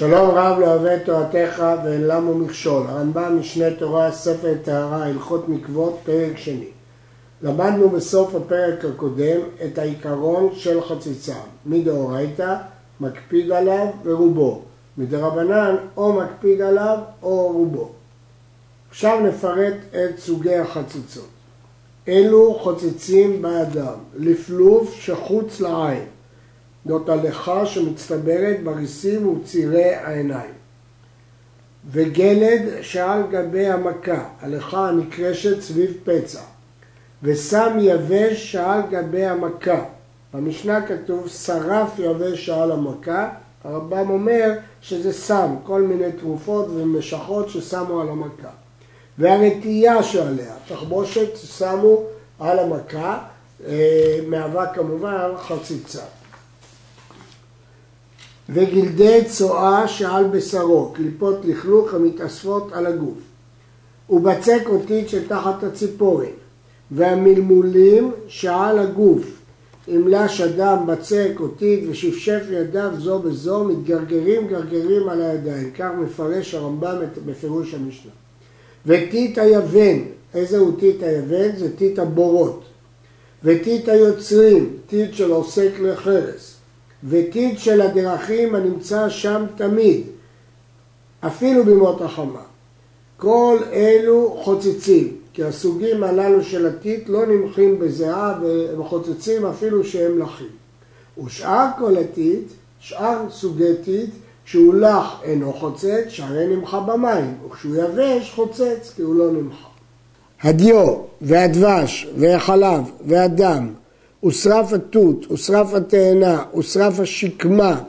שלום רב לא אוהב תורתך ואין למו מכשול. הרמב"ם משנה תורה, ספר טהרה, הלכות מקוות, פרק שני. למדנו בסוף הפרק הקודם את העיקרון של חציצה. מדאורייתא מקפיד עליו ורובו. מדרבנן או מקפיד עליו או רובו. עכשיו נפרט את סוגי החציצות. אלו חוצצים באדם, לפלוף שחוץ לעין. זאת הלכה שמצטברת בריסים ובצירי העיניים. וגלד שעל גבי המכה, הלכה הנקרשת סביב פצע. וסם יבש שעל גבי המכה. במשנה כתוב שרף יבש שעל המכה, הרמב"ם אומר שזה סם, כל מיני תרופות ומשכות ששמו על המכה. והרתיעה שעליה, תחבושת שמו על המכה, אה, מהווה כמובן חציצה. וגלדי צואה שעל בשרו, קליפות לכלוך המתאספות על הגוף. ובצק אותית שתחת הציפורן, והמלמולים שעל הגוף, אמלש אדם, בצק, אותית ושפשף ידיו זו בזו, מתגרגרים גרגרים על הידיים. כך מפרש הרמב"ם בפירוש המשנה. וטיט היוון, איזה הוא טיט היוון? זה טיט הבורות. וטיט היוצרים, טיט שעושים כלי חרס. וטיט של הדרכים הנמצא שם תמיד, אפילו בימות החמה. כל אלו חוצצים, כי הסוגים הללו של הטיט לא נמחים בזיעה והם חוצצים אפילו שהם לחים. ושאר כל הטיט, שאר סוגי טיט, כשהוא לח אינו חוצץ, שהרי נמחה במים, וכשהוא יבש חוצץ, כי הוא לא נמחה. הדיו והדבש והחלב והדם ושרף התות, ושרף התאנה, ושרף השקמה,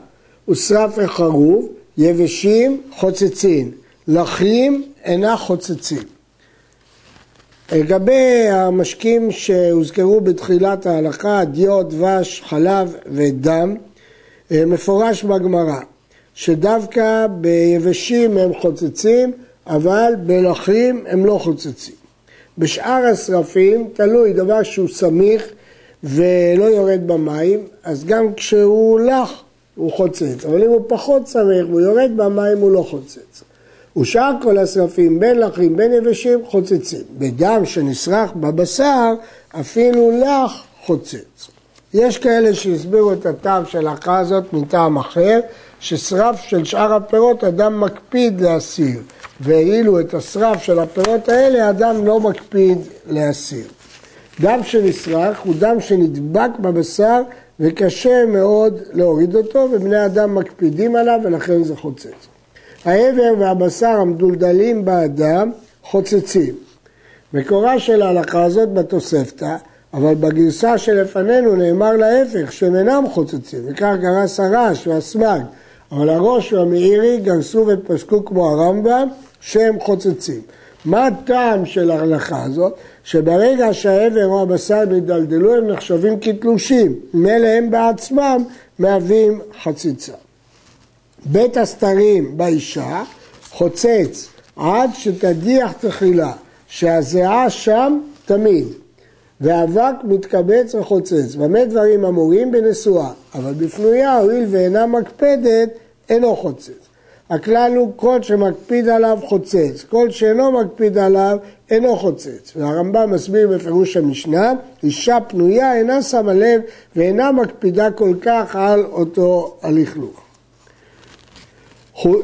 ושרף החרוב, יבשים חוצצים, לחים אינה חוצצים. לגבי המשקים שהוזכרו בתחילת ההלכה, דיו, דבש, חלב ודם, מפורש בגמרא שדווקא ביבשים הם חוצצים, אבל בלחים הם לא חוצצים. בשאר השרפים תלוי דבר שהוא סמיך ולא יורד במים, אז גם כשהוא לח הוא חוצץ, אבל אם הוא פחות סמיך והוא יורד במים הוא לא חוצץ. ושאר כל השרפים, בין לחים בין יבשים, חוצצים. בדם שנשרח בבשר, אפילו לח חוצץ. יש כאלה שהסבירו את הטעם של ההלכה הזאת מטעם אחר, ששרף של שאר הפירות אדם מקפיד להסיר, ואילו את השרף של הפירות האלה אדם לא מקפיד להסיר. דם שנשרח הוא דם שנדבק בבשר וקשה מאוד להוריד אותו, ובני אדם מקפידים עליו ולכן זה חוצץ. העבר והבשר המדולדלים באדם חוצצים. מקורה של ההלכה הזאת בתוספתא, אבל בגרסה שלפנינו נאמר להפך שהם אינם חוצצים, וכך גרס הרש והסמג, אבל הראש והמאירי גרסו ופסקו כמו הרמב"ם שהם חוצצים. מה הטעם של ההלכה הזאת? שברגע שהעבר או הבשר נדלדלו הם נחשבים כתלושים, מילא הם בעצמם מהווים חציצה. בית הסתרים באישה חוצץ עד שתדיח תחילה, שהזיעה שם תמיד, והאבק מתקבץ וחוצץ. במה דברים אמורים? בנשואה, אבל בפנויה, הואיל ואינה מקפדת, אינו חוצץ. הכלל הוא כל שמקפיד עליו חוצץ, כל שאינו מקפיד עליו אינו חוצץ. והרמב"ם מסביר בפירוש המשנה, אישה פנויה אינה שמה לב ואינה מקפידה כל כך על אותו הלכלוך.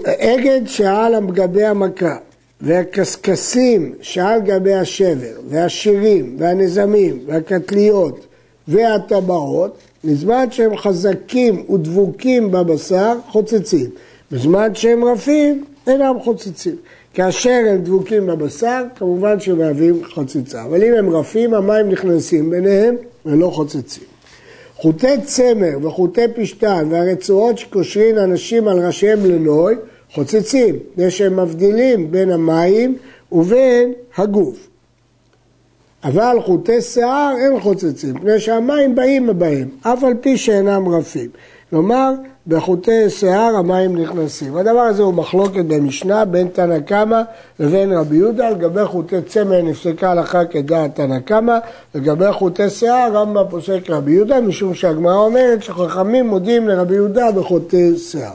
אגד שעל גבי המכה והקשקשים שעל גבי השבר והשירים והנזמים והקטליות והטבעות, בזמן שהם חזקים ודבוקים בבשר, חוצצים. בזמן שהם רפים, אינם חוצצים. כאשר הם דבוקים בבשר, כמובן שהם מהווים חציצה. אבל אם הם רפים, המים נכנסים ביניהם ולא חוצצים. חוטי צמר וחוטי פשטן והרצועות שקושרים אנשים על ראשיהם לנוי, חוצצים, מפני שהם מבדילים בין המים ובין הגוף. אבל חוטי שיער אין חוצצים, מפני שהמים באים בהם, אף על פי שאינם רפים. כלומר, בחוטי שיער המים נכנסים. הדבר הזה הוא מחלוקת במשנה בין תנא קמא לבין רבי יהודה, לגבי חוטי צמר נפסקה הלכה כדעת תנא קמא, לגבי חוטי שיער רמב"ם פוסק רבי יהודה, משום שהגמרא אומרת שחכמים מודים לרבי יהודה בחוטי שיער.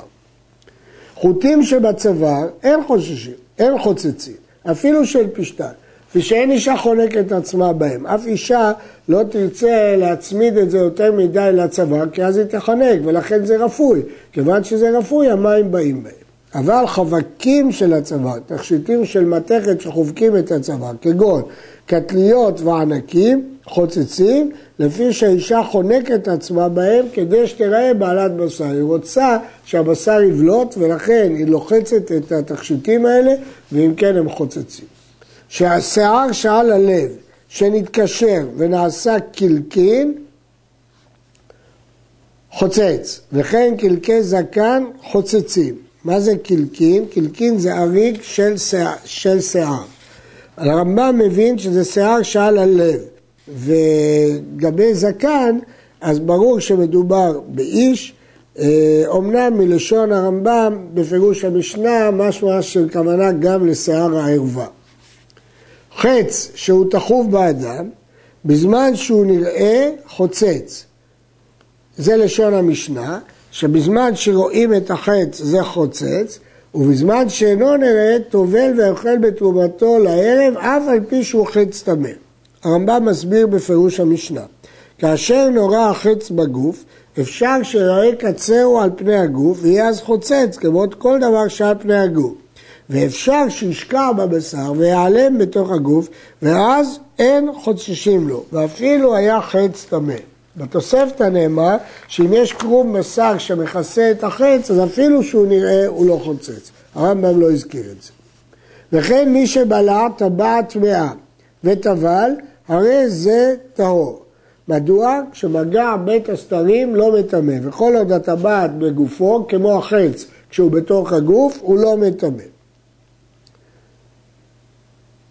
חוטים שבצוואר אין חוששים, אין חוצצים, אפילו של פשטן. כפי שאין אישה חונקת עצמה בהם. אף אישה לא תרצה להצמיד את זה יותר מדי לצוואר, כי אז היא תחנק, ולכן זה רפוי. כיוון שזה רפוי, המים באים בהם. אבל חבקים של הצוואר, תכשיטים של מתכת שחובקים את הצוואר, כגון קטליות וענקים, חוצצים, לפי שהאישה חונקת עצמה בהם כדי שתראה בעלת בשר. היא רוצה שהבשר יבלוט ולכן היא לוחצת את התכשיטים האלה ואם כן הם חוצצים. שהשיער שעל הלב שנתקשר ונעשה קלקין חוצץ, וכן קלקי זקן חוצצים. מה זה קלקין? קלקין זה אריג של שיער. של שיער. הרמב"ם מבין שזה שיער שעל הלב, וגבי זקן, אז ברור שמדובר באיש, אומנם מלשון הרמב"ם, בפירוש המשנה, משמע של כוונה גם לשיער הערווה. חץ שהוא תחוב באדם, בזמן שהוא נראה חוצץ. זה לשון המשנה, שבזמן שרואים את החץ זה חוצץ, ובזמן שאינו נראה טובל ואוכל בתרומתו לערב, אף על פי שהוא חץ טמא. הרמב"ם מסביר בפירוש המשנה, כאשר נורא החץ בגוף, אפשר שיראה קצרו על פני הגוף, ויהיה אז חוצץ, כמו כל דבר שעל פני הגוף. ואפשר שישקע בבשר ויעלם בתוך הגוף, ואז אין חוצשים לו, ואפילו היה חץ טמא. בתוספתא נאמר שאם יש קרום בשר שמכסה את החץ, אז אפילו שהוא נראה הוא לא חוצץ. הרמב"ם לא הזכיר את זה. וכן מי שבלע טבעת טמאה וטבל, הרי זה טהור. מדוע? כשמגע בית הסתרים לא מטמא, וכל עוד הטבעת בגופו, כמו החץ, כשהוא בתוך הגוף, הוא לא מטמא.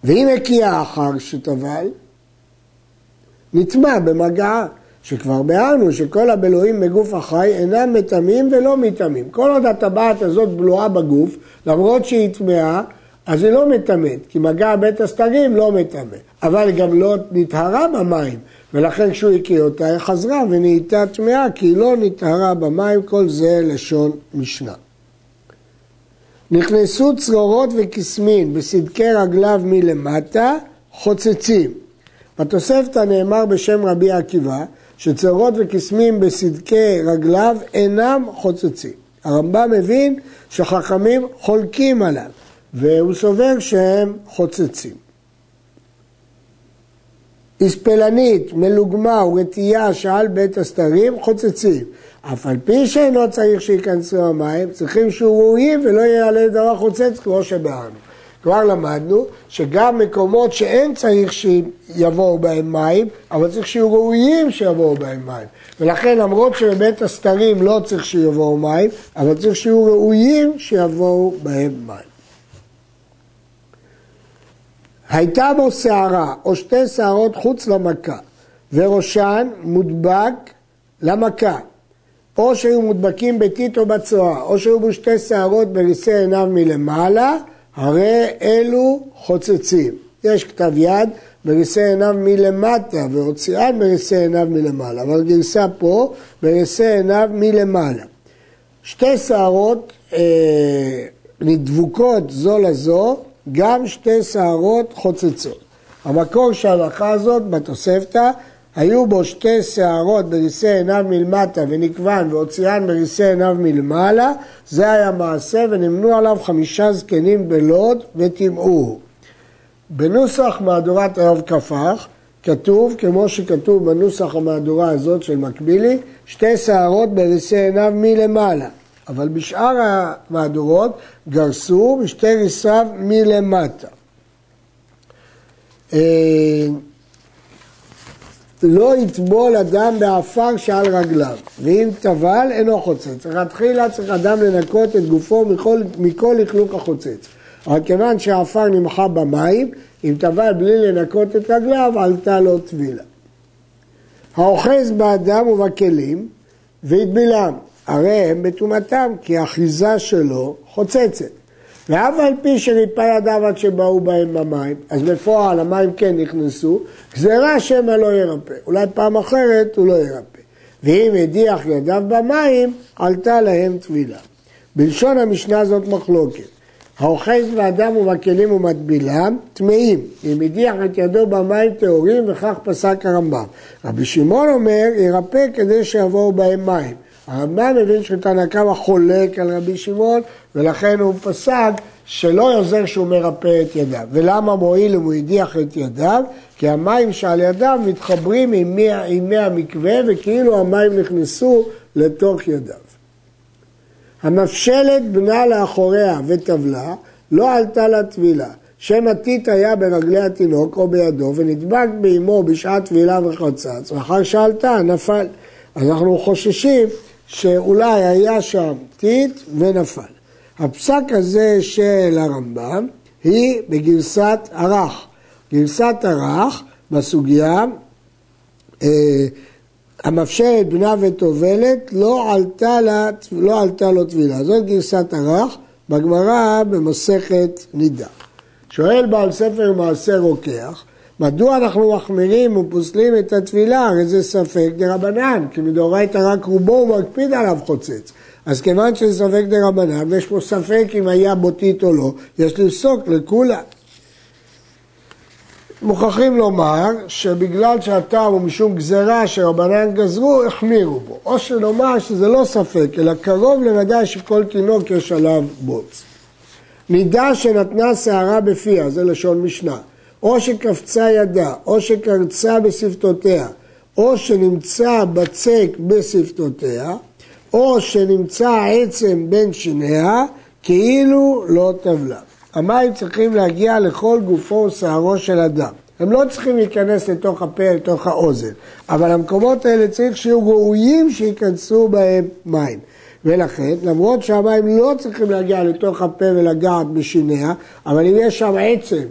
ואם הקיע אחר שטבל, נטמע במגעה, שכבר ביארנו שכל הבלויים בגוף החי אינם מטמאים ולא מטמאים. כל עוד הטבעת הזאת בלועה בגוף, למרות שהיא טמאה, אז היא לא מטמאת, כי מגע בית הסתרים לא מטמא. אבל גם לא נטהרה במים, ולכן כשהוא הקיא אותה היא חזרה ונהייתה טמאה, כי היא לא נטהרה במים, כל זה לשון משנה. נכנסו צרורות וקסמין בסדקי רגליו מלמטה, חוצצים. בתוספתא נאמר בשם רבי עקיבא, שצרורות וקסמים בסדקי רגליו אינם חוצצים. הרמב"ם מבין שחכמים חולקים עליו, והוא סובר שהם חוצצים. הספלנית, מלוגמה ורטייה שעל בית הסתרים חוצצים. אף על פי שאינו צריך שייכנסו המים, צריכים שהוא ראויים ולא יעלה דבר חוצץ כמו שבארנו. כבר למדנו שגם מקומות שאין צריך שיבואו בהם מים, אבל צריך שיהיו ראויים שיבואו בהם מים. ולכן למרות שבבית הסתרים לא צריך שיבואו מים, אבל צריך שיהיו ראויים שיבואו בהם מים. הייתה בו שערה או שתי שערות חוץ למכה, וראשן מודבק למכה, או שהיו מודבקים בטיט או בצואה, או שהיו בו שתי שערות בריסי עיניו מלמעלה, הרי אלו חוצצים. יש כתב יד בריסי עיניו מלמטה והוציאן בריסי עיניו מלמעלה, אבל גרסה פה בריסי עיניו מלמעלה. שתי שערות אה, נדבוקות זו לזו, גם שתי שערות חוצצות. המקור של ההלכה הזאת בתוספתא היו בו שתי שערות בריסי עיניו מלמטה ונקבן והוציאן בריסי עיניו מלמעלה, זה היה מעשה ונמנו עליו חמישה זקנים בלוד וטימאוהו. בנוסח מהדורת הרב כפח כתוב, כמו שכתוב בנוסח המהדורה הזאת של מקבילי, שתי שערות בריסי עיניו מלמעלה. אבל בשאר המהדורות גרסו בשתי ריסיו מלמטה. לא יטבול אדם בעפר שעל רגליו, ואם טבל אינו חוצץ. לכתחילה צריך אדם לנקות את גופו מכל, מכל לכלוך החוצץ. אבל כיוון שהעפר נמחה במים, אם טבל בלי לנקות את רגליו, עלתה לו טבילה. האוחז באדם ובכלים והטבילם, הרי הם בטומאתם, כי האחיזה שלו חוצצת. ואף על פי שריפא ידיו עד שבאו בהם במים, אז בפועל המים כן נכנסו, גזירה שמא לא ירפא. אולי פעם אחרת הוא לא ירפא. ואם הדיח ידיו במים, עלתה להם טבילה. בלשון המשנה זאת מחלוקת. האוחז באדם ובכלים ומטבילם, טמאים. אם הדיח את ידו במים טהורים, וכך פסק הרמב"ם. רבי שמעון אומר, ירפא כדי שיבואו בהם מים. הרמב"ם מבין שתנא קמא חולק על רבי שמעון, ולכן הוא פסק שלא עוזר שהוא מרפא את ידיו. ולמה מועיל אם הוא הדיח את ידיו? כי המים שעל ידיו מתחברים עם מי, מי המקווה, וכאילו המים נכנסו לתוך ידיו. המפשלת בנה לאחוריה וטבלה, לא עלתה לטבילה. שם הטיט היה ברגלי התינוק או בידו, ונדבק באמו בשעת טבילה וחצץ, ואחר שעלתה נפל. אז אנחנו חוששים שאולי היה שם טיט ונפל. הפסק הזה של הרמב"ם היא בגרסת ערך. גרסת ערך בסוגיה אה, בנה וטובלת לא עלתה, לה, לא עלתה לו טבילה. זאת גרסת ערך בגמרא במסכת נידה. שואל בעל ספר מעשה רוקח, מדוע אנחנו מחמירים ופוסלים את הטבילה? הרי זה ספק דרבנן, כי מדאורייתא רק רובו הוא מקפיד עליו חוצץ. אז כיוון שזה ספק דרבנן, ויש פה ספק אם היה בוטית או לא, יש לפסוק לכולה. מוכרחים לומר שבגלל שהטעם הוא משום גזרה שרבנן גזרו, החמירו בו. או שנאמר שזה לא ספק, אלא קרוב לוודאי שכל תינוק יש עליו בוץ. נידה שנתנה שערה בפיה, זה לשון משנה, או שקפצה ידה, או שקרצה בשפתותיה, או שנמצא בצק בשפתותיה, או שנמצא עצם בין שיניה, כאילו לא טבלה. המים צריכים להגיע לכל גופו ושערו של אדם. הם לא צריכים להיכנס לתוך הפה, לתוך האוזן, אבל המקומות האלה צריך שיהיו ראויים שייכנסו בהם מים. ולכן, למרות שהמים לא צריכים להגיע לתוך הפה ולגעת בשיניה, אבל אם יש שם עצם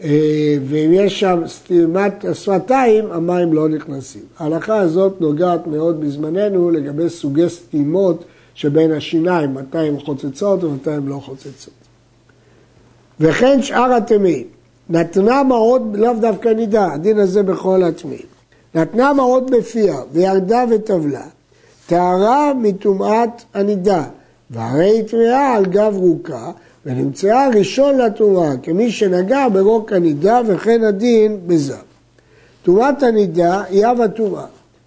ואם יש שם סתימת השפתיים, המים לא נכנסים. ההלכה הזאת נוגעת מאוד בזמננו לגבי סוגי סתימות שבין השיניים, מתי הן חוצצות ומתי הן לא חוצצות. וכן שאר הטמאים, נתנה מעות, לאו דווקא נידה, הדין הזה בכל הטמאים. נתנה מעות בפיה וירדה וטבלה, טהרה מטומאת הנידה, והרי היא טמאה על גב רוקה, ונמצאה ראשון לטומאה, כמי שנגע ברוק הנידה, וכן הדין בזה. טומאת הנידה היא אב הטומאה.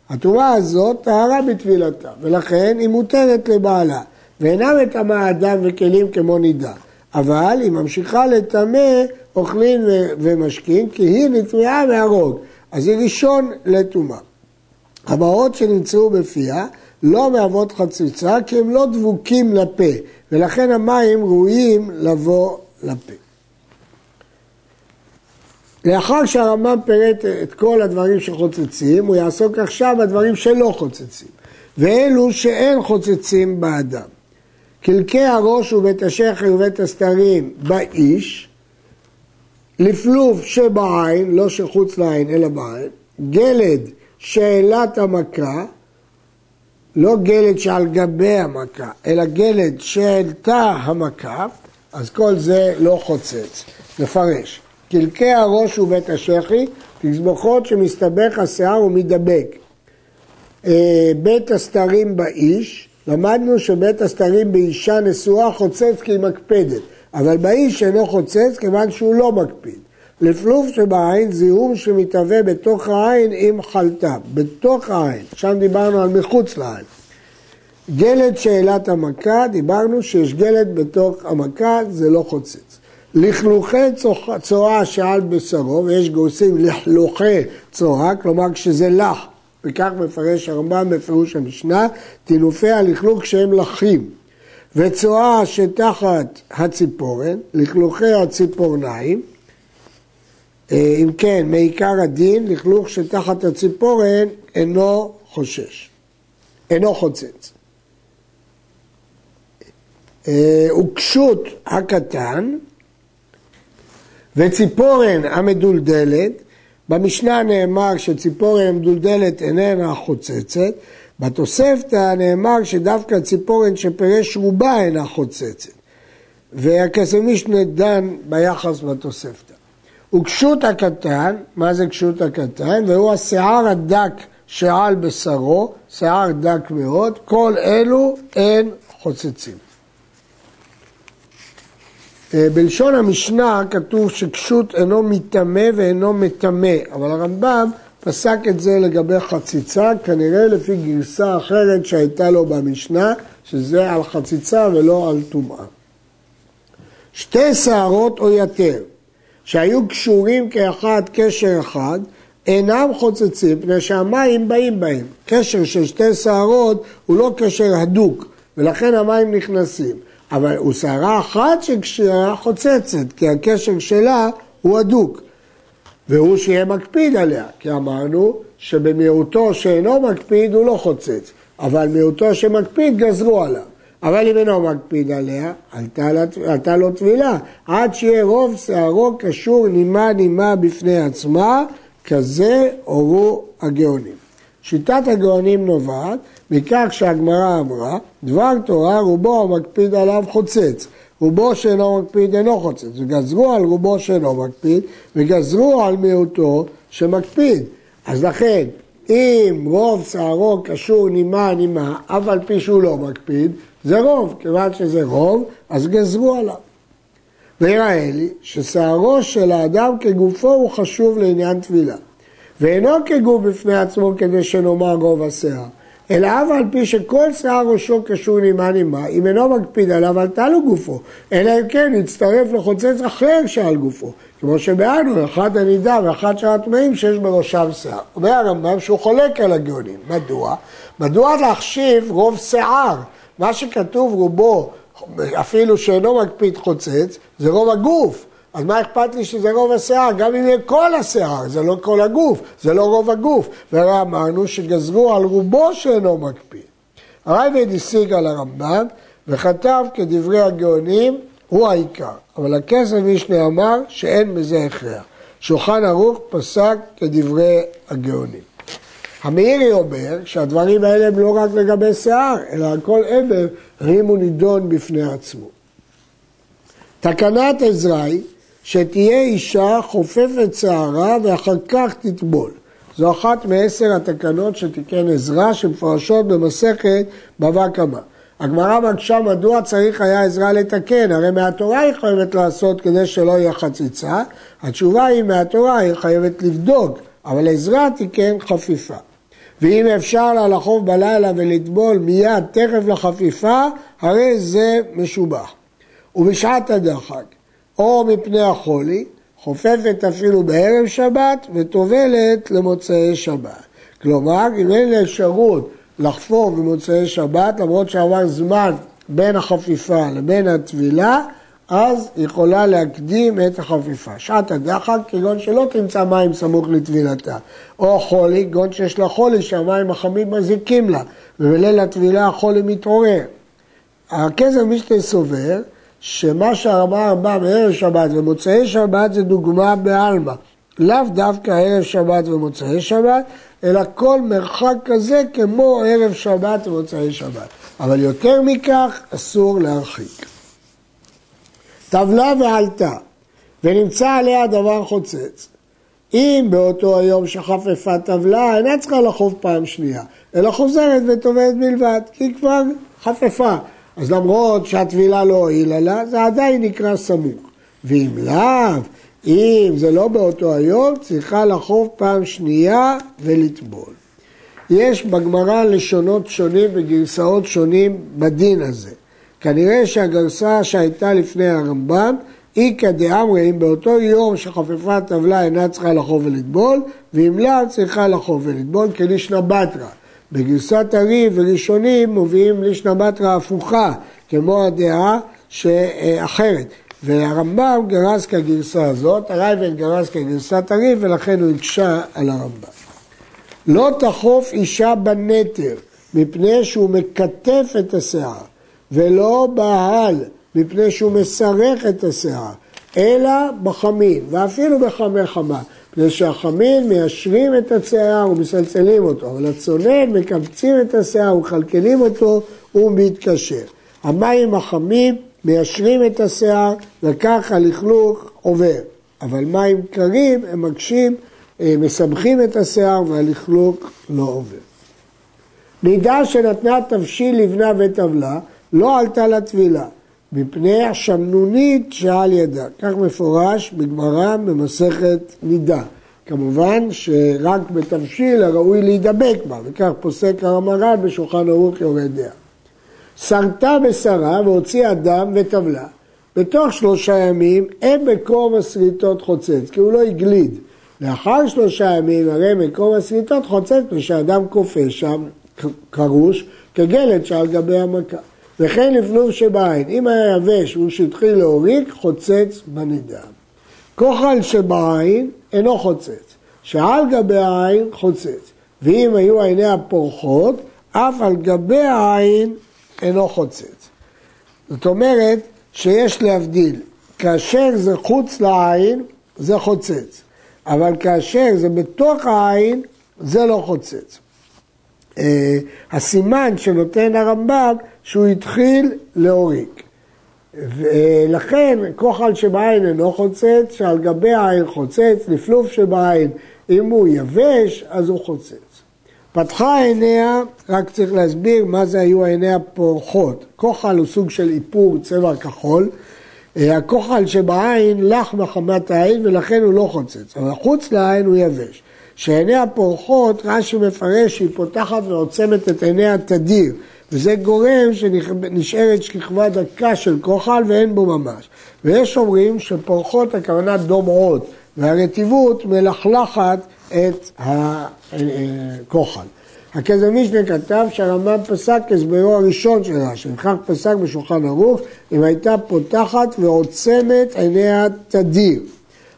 הטומאה הזאת טהרה בטבילתה, ולכן היא מותרת לבעלה, ואינה מטמאה אדם וכלים כמו נידה. אבל היא ממשיכה לטמא אוכלים ומשקים, כי היא נטמעה מהרוג, אז היא ראשון לטומאה. המעות שנמצאו בפיה לא מהוות חציצה, כי הם לא דבוקים לפה, ולכן המים ראויים לבוא לפה. לאחר שהרמב"ם פירט את כל הדברים שחוצצים, הוא יעסוק עכשיו בדברים שלא חוצצים, ואלו שאין חוצצים באדם. קלקי הראש ובית השחר ובית הסתרים באיש, לפלוף שבעין, לא שחוץ לעין אלא בעין, גלד שאלת המכה, לא גלד שעל גבי המכה, אלא גלד שהעלתה המכה, אז כל זה לא חוצץ. נפרש. קלקי הראש ובית השחי, תזבחות שמסתבך השיער ומדבק. אה, בית הסתרים באיש, למדנו שבית הסתרים באישה נשואה חוצץ כי היא מקפדת, אבל באיש אינו חוצץ כיוון שהוא לא מקפיד. לפלוף שבעין זיהום שמתהווה בתוך העין עם חלטה, בתוך העין, שם דיברנו על מחוץ לעין. גלד שאלת המכה, דיברנו שיש גלד בתוך המכה, זה לא חוצץ. לכלוכי צואה שעל בשרו, ויש גורסים לכלוכי צואה, כלומר כשזה לח, וכך מפרש הרמב"ם בפירוש המשנה, טינופי הלכלוך שהם לחים. וצואה שתחת הציפורן, לכלוכי הציפורניים, אם כן, מעיקר הדין, לכלוך שתחת הציפורן אינו חושש, אינו חוצץ. אה, הקטן וציפורן המדולדלת, במשנה נאמר שציפורן המדולדלת איננה חוצצת, בתוספתא נאמר שדווקא ציפורן שפירש רובה אינה חוצצת, והקסמישנה דן ביחס בתוספתא. וקשות הקטן, מה זה קשות הקטן? והוא השיער הדק שעל בשרו, שיער דק מאוד, כל אלו אין חוצצים. אה, בלשון המשנה כתוב שקשות אינו מטמא ואינו מטמא, אבל הרמב"ם פסק את זה לגבי חציצה, כנראה לפי גרסה אחרת שהייתה לו במשנה, שזה על חציצה ולא על טומאה. שתי שערות או יתר, שהיו קשורים כאחד קשר אחד, אינם חוצצים, פני שהמים באים בהם. קשר של שתי שערות הוא לא קשר הדוק, ולכן המים נכנסים. אבל הוא שערה אחת שקשרה חוצצת, כי הקשר שלה הוא הדוק. והוא שיהיה מקפיד עליה, כי אמרנו שבמיעוטו שאינו מקפיד הוא לא חוצץ, אבל מיעוטו שמקפיד גזרו עליו. אבל אם אינו מקפיד עליה, עלתה לו טבילה, עד שיהיה רוב שערו קשור נימה נימה בפני עצמה, כזה הורו הגאונים. שיטת הגאונים נובעת מכך שהגמרא אמרה, דבר תורה רובו המקפיד עליו חוצץ, רובו שאינו מקפיד אינו חוצץ, וגזרו על רובו שאינו מקפיד, וגזרו על מיעוטו שמקפיד. אז לכן, אם רוב שערו קשור נימה נימה, אף על פי שהוא לא מקפיד, זה רוב, כיוון שזה רוב, אז גזרו עליו. ויראה לי ששערו של האדם כגופו הוא חשוב לעניין טבילה. ואינו כגוף בפני עצמו כדי שנאמר רוב השיער, אלא אף על פי שכל שיער ראשו קשור נימה נימה, אם אינו מקפיד עליו עלתה לו גופו, אלא אם כן יצטרף לחוצץ אחר שעל גופו, כמו שבאנו, אחת הנידה ואחת שאר הטמאים שיש בראשם שיער. אומר הרמב"ם שהוא חולק על הגאונים, מדוע? מדוע להחשיב רוב שיער? מה שכתוב רובו, אפילו שאינו מקפיד חוצץ, זה רוב הגוף. אז מה אכפת לי שזה רוב השיער? גם אם יהיה כל השיער, זה לא כל הגוף, זה לא רוב הגוף. והרי אמרנו שגזרו על רובו שאינו מקפיד. הרייבד השיג על הרמב"ם וכתב כדברי הגאונים, הוא העיקר. אבל הכסף משנה אמר שאין בזה הכרח. שולחן ערוך פסק כדברי הגאונים. המאירי אומר שהדברים האלה הם לא רק לגבי שיער, אלא על כל עבר רימו הוא נידון בפני עצמו. תקנת עזראי שתהיה אישה חופפת שערה ואחר כך תטבול. זו אחת מעשר התקנות שתיקן עזרא שמפרשות במסכת בבא קמא. הגמרא מקשה מדוע צריך היה עזרא לתקן, הרי מהתורה היא חייבת לעשות כדי שלא יהיה חציצה, התשובה היא מהתורה היא חייבת לבדוק, אבל עזרא תיקן חפיפה. ואם אפשר לה לחוף בלילה ולטבול מיד תכף לחפיפה, הרי זה משובח. ובשעת הדחק, או מפני החולי, חופפת אפילו בערב שבת וטובלת למוצאי שבת. כלומר, אם אין לה אפשרות לחפור במוצאי שבת, למרות שעבר זמן בין החפיפה לבין הטבילה, אז יכולה להקדים את החפיפה. שעת הדחק, כגון שלא תמצא מים סמוך לטבילתה. או חולי, כגון שיש לה חולי שהמים החמים מזיקים לה, ובליל הטבילה החולי מתעורר. הכסף משתה סובר שמה שהרמב"ם בא מערב שבת ומוצאי שבת זה דוגמה בעלמא. לאו דווקא ערב שבת ומוצאי שבת, אלא כל מרחק כזה כמו ערב שבת ומוצאי שבת. אבל יותר מכך אסור להרחיק. טבלה ועלתה, ונמצא עליה דבר חוצץ. אם באותו היום שחפפה טבלה, אינה צריכה לחוף פעם שנייה, אלא חוזרת וטובעת בלבד, כי היא כבר חפפה. אז למרות שהטבילה לא הועילה לה, זה עדיין נקרא סמוך. ואם לאו, אם זה לא באותו היום, צריכה לחוף פעם שנייה ולטבול. יש בגמרא לשונות שונים וגרסאות שונים בדין הזה. כנראה שהגרסה שהייתה לפני הרמב"ם היא כדאמרי אם באותו יום שחפפה טבלה אינה צריכה לחוף ולטבול, ואם לאו צריכה לחוף ולטבול כלישנא בתרא. בגרסת הריב וראשונים מביאים לישנא בתרא הפוכה, כמו הדעה שאחרת. והרמב"ם גרס כגרסה הזאת, הרייבן גרס כגרסת הריב ולכן הוא הקשה על הרמב"ם. לא תחוף אישה בנטר מפני שהוא מקטף את השיער ולא בהל מפני שהוא מסרך את השיער אלא בחמין ואפילו בחמי חמה מפני שהחמין מיישרים את השיער ומסלצלים אותו, אבל הצונן מקבצים את השיער ומכלכלים אותו ומתקשר. המים החמים מיישרים את השיער וכך הלכלוך עובר, אבל מים קרים הם מקשים, אה, מסבכים את השיער והלכלוך לא עובר. נידה שנתנה תבשיל לבנה וטבלה לא עלתה לטבילה, מפני השמנונית שעל ידה. כך מפורש בגמרא במסכת נידה. כמובן שרק בתבשיל הראוי להידבק בה, וכך פוסק הרמר"ן בשולחן ערוך יורד דעה. שרתה בשרה והוציאה דם וטבלה. בתוך שלושה ימים אין מקום הסריטות חוצץ, כי הוא לא הגליד. לאחר שלושה ימים הרי מקום הסריטות חוצץ ושאדם כופה שם קרוש כגלת שעל גבי המכה. וכן לפלוב שבעין, אם היה יבש והוא שהתחיל להוריק, חוצץ בנידה. כוחל שבעין אינו חוצץ, שעל גבי העין חוצץ, ואם היו עיניה פורחות, אף על גבי העין אינו חוצץ. זאת אומרת שיש להבדיל, כאשר זה חוץ לעין זה חוצץ, אבל כאשר זה בתוך העין זה לא חוצץ. אה, הסימן שנותן הרמב"ם שהוא התחיל להוריק. ולכן כוחל שבעין אינו חוצץ, שעל גבי העין חוצץ, לפלוף שבעין אם הוא יבש אז הוא חוצץ. פתחה עיניה, רק צריך להסביר מה זה היו עיניה פורחות. כוחל הוא סוג של איפור צבע כחול. אה, הכוחל שבעין לח מחמת העין ולכן הוא לא חוצץ, אבל חוץ לעין הוא יבש. שעיניה פורחות, רש"י מפרש שהיא פותחת ועוצמת את עיניה תדיר. וזה גורם שנשארת שכבה דקה של כוחל ואין בו ממש. ויש אומרים שפורחות הכוונה דומעות, והרטיבות מלכלכת את הכוחל. הכזב משנה כתב שהרמב"ם פסק כהסברו הראשון של רש"י, וכך פסק בשולחן ערוך אם הייתה פותחת ועוצמת עיניה תדיר.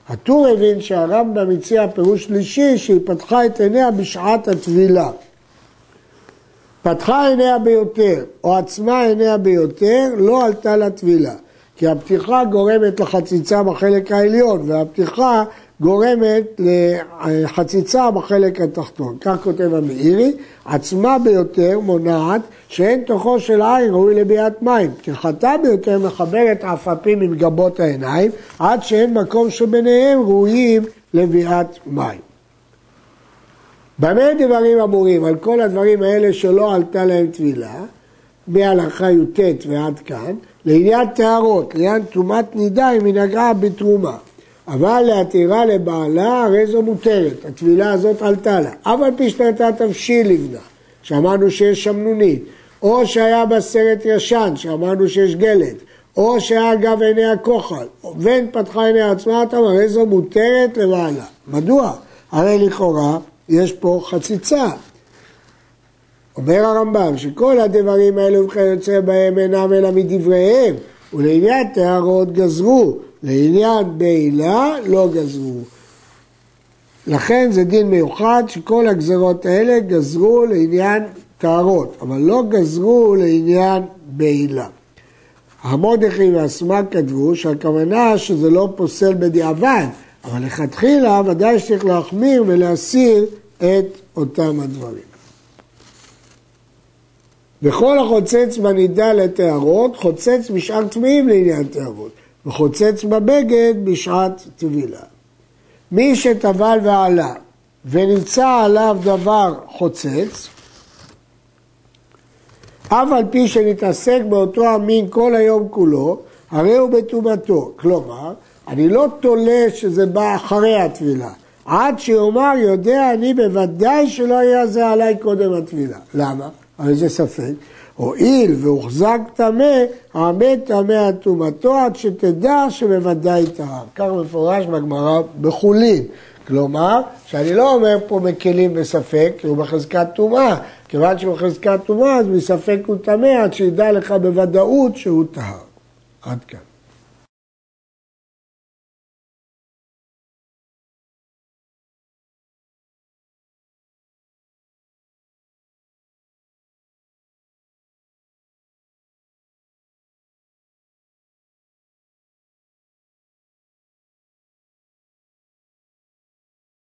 הטור הבין שהרמב"ם הציע פירוש שלישי שהיא פתחה את עיניה בשעת הטבילה. פתחה עיניה ביותר, או עצמה עיניה ביותר, לא עלתה לטבילה. כי הפתיחה גורמת לחציצה בחלק העליון, והפתיחה גורמת לחציצה בחלק התחתון. כך כותב המאירי, עצמה ביותר מונעת שאין תוכו של עין ראוי לביאת מים. פתיחתה ביותר מחברת עפפים עם גבות העיניים, עד שאין מקום שביניהם ראויים לביאת מים. במה דברים אמורים? על כל הדברים האלה שלא עלתה להם טבילה, מהלכה י"ט ועד כאן, לעניין טהרות, לעניין תרומת נידה אם היא נגעה בתרומה. אבל להתירה לבעלה הרי זו מותרת, הטבילה הזאת עלתה לה. אף על פי שנתת תבשיל לבנה, שאמרנו שיש שמנונית, או שהיה בה סרט ישן, שאמרנו שיש גלת, או שהיה אגב עיני הכוחל, ואין פתחה עיני עצמה, אתה הרי זו מותרת לבעלה. מדוע? הרי לכאורה יש פה חציצה. אומר הרמב"ם שכל הדברים האלו וכיוצא בהם אינם אלא מדבריהם, ולעניין טהרות גזרו, לעניין בעילה לא גזרו. לכן זה דין מיוחד שכל הגזרות האלה גזרו לעניין טהרות, אבל לא גזרו לעניין בעילה. המודחי והסמ"ק כתבו שהכוונה שזה לא פוסל בדיעבד, אבל לכתחילה ודאי שצריך להחמיר ולהסיר את אותם הדברים. וכל החוצץ בנידה לטהרות, חוצץ בשעת טמאים לעניין טהרות, וחוצץ בבגד בשעת טבילה. מי שטבל ועלה ונמצא עליו דבר חוצץ, אף על פי שנתעסק באותו המין כל היום כולו, הרי הוא בטומאתו. כלומר, אני לא תולה שזה בא אחרי הטבילה, עד שיאמר יודע אני בוודאי שלא היה זה עליי קודם הטבילה. למה? הרי זה ספק. הואיל והוחזק טמא, העמד טמא על טומאתו עד שתדע שבוודאי טהר. כך מפורש בגמרא בחולין. כלומר, שאני לא אומר פה מקלים בספק, כי הוא בחזקת טומאה. כיוון שהוא בחזקת טומאה, אז מספק הוא טמא עד שידע לך בוודאות שהוא טהר. עד כאן.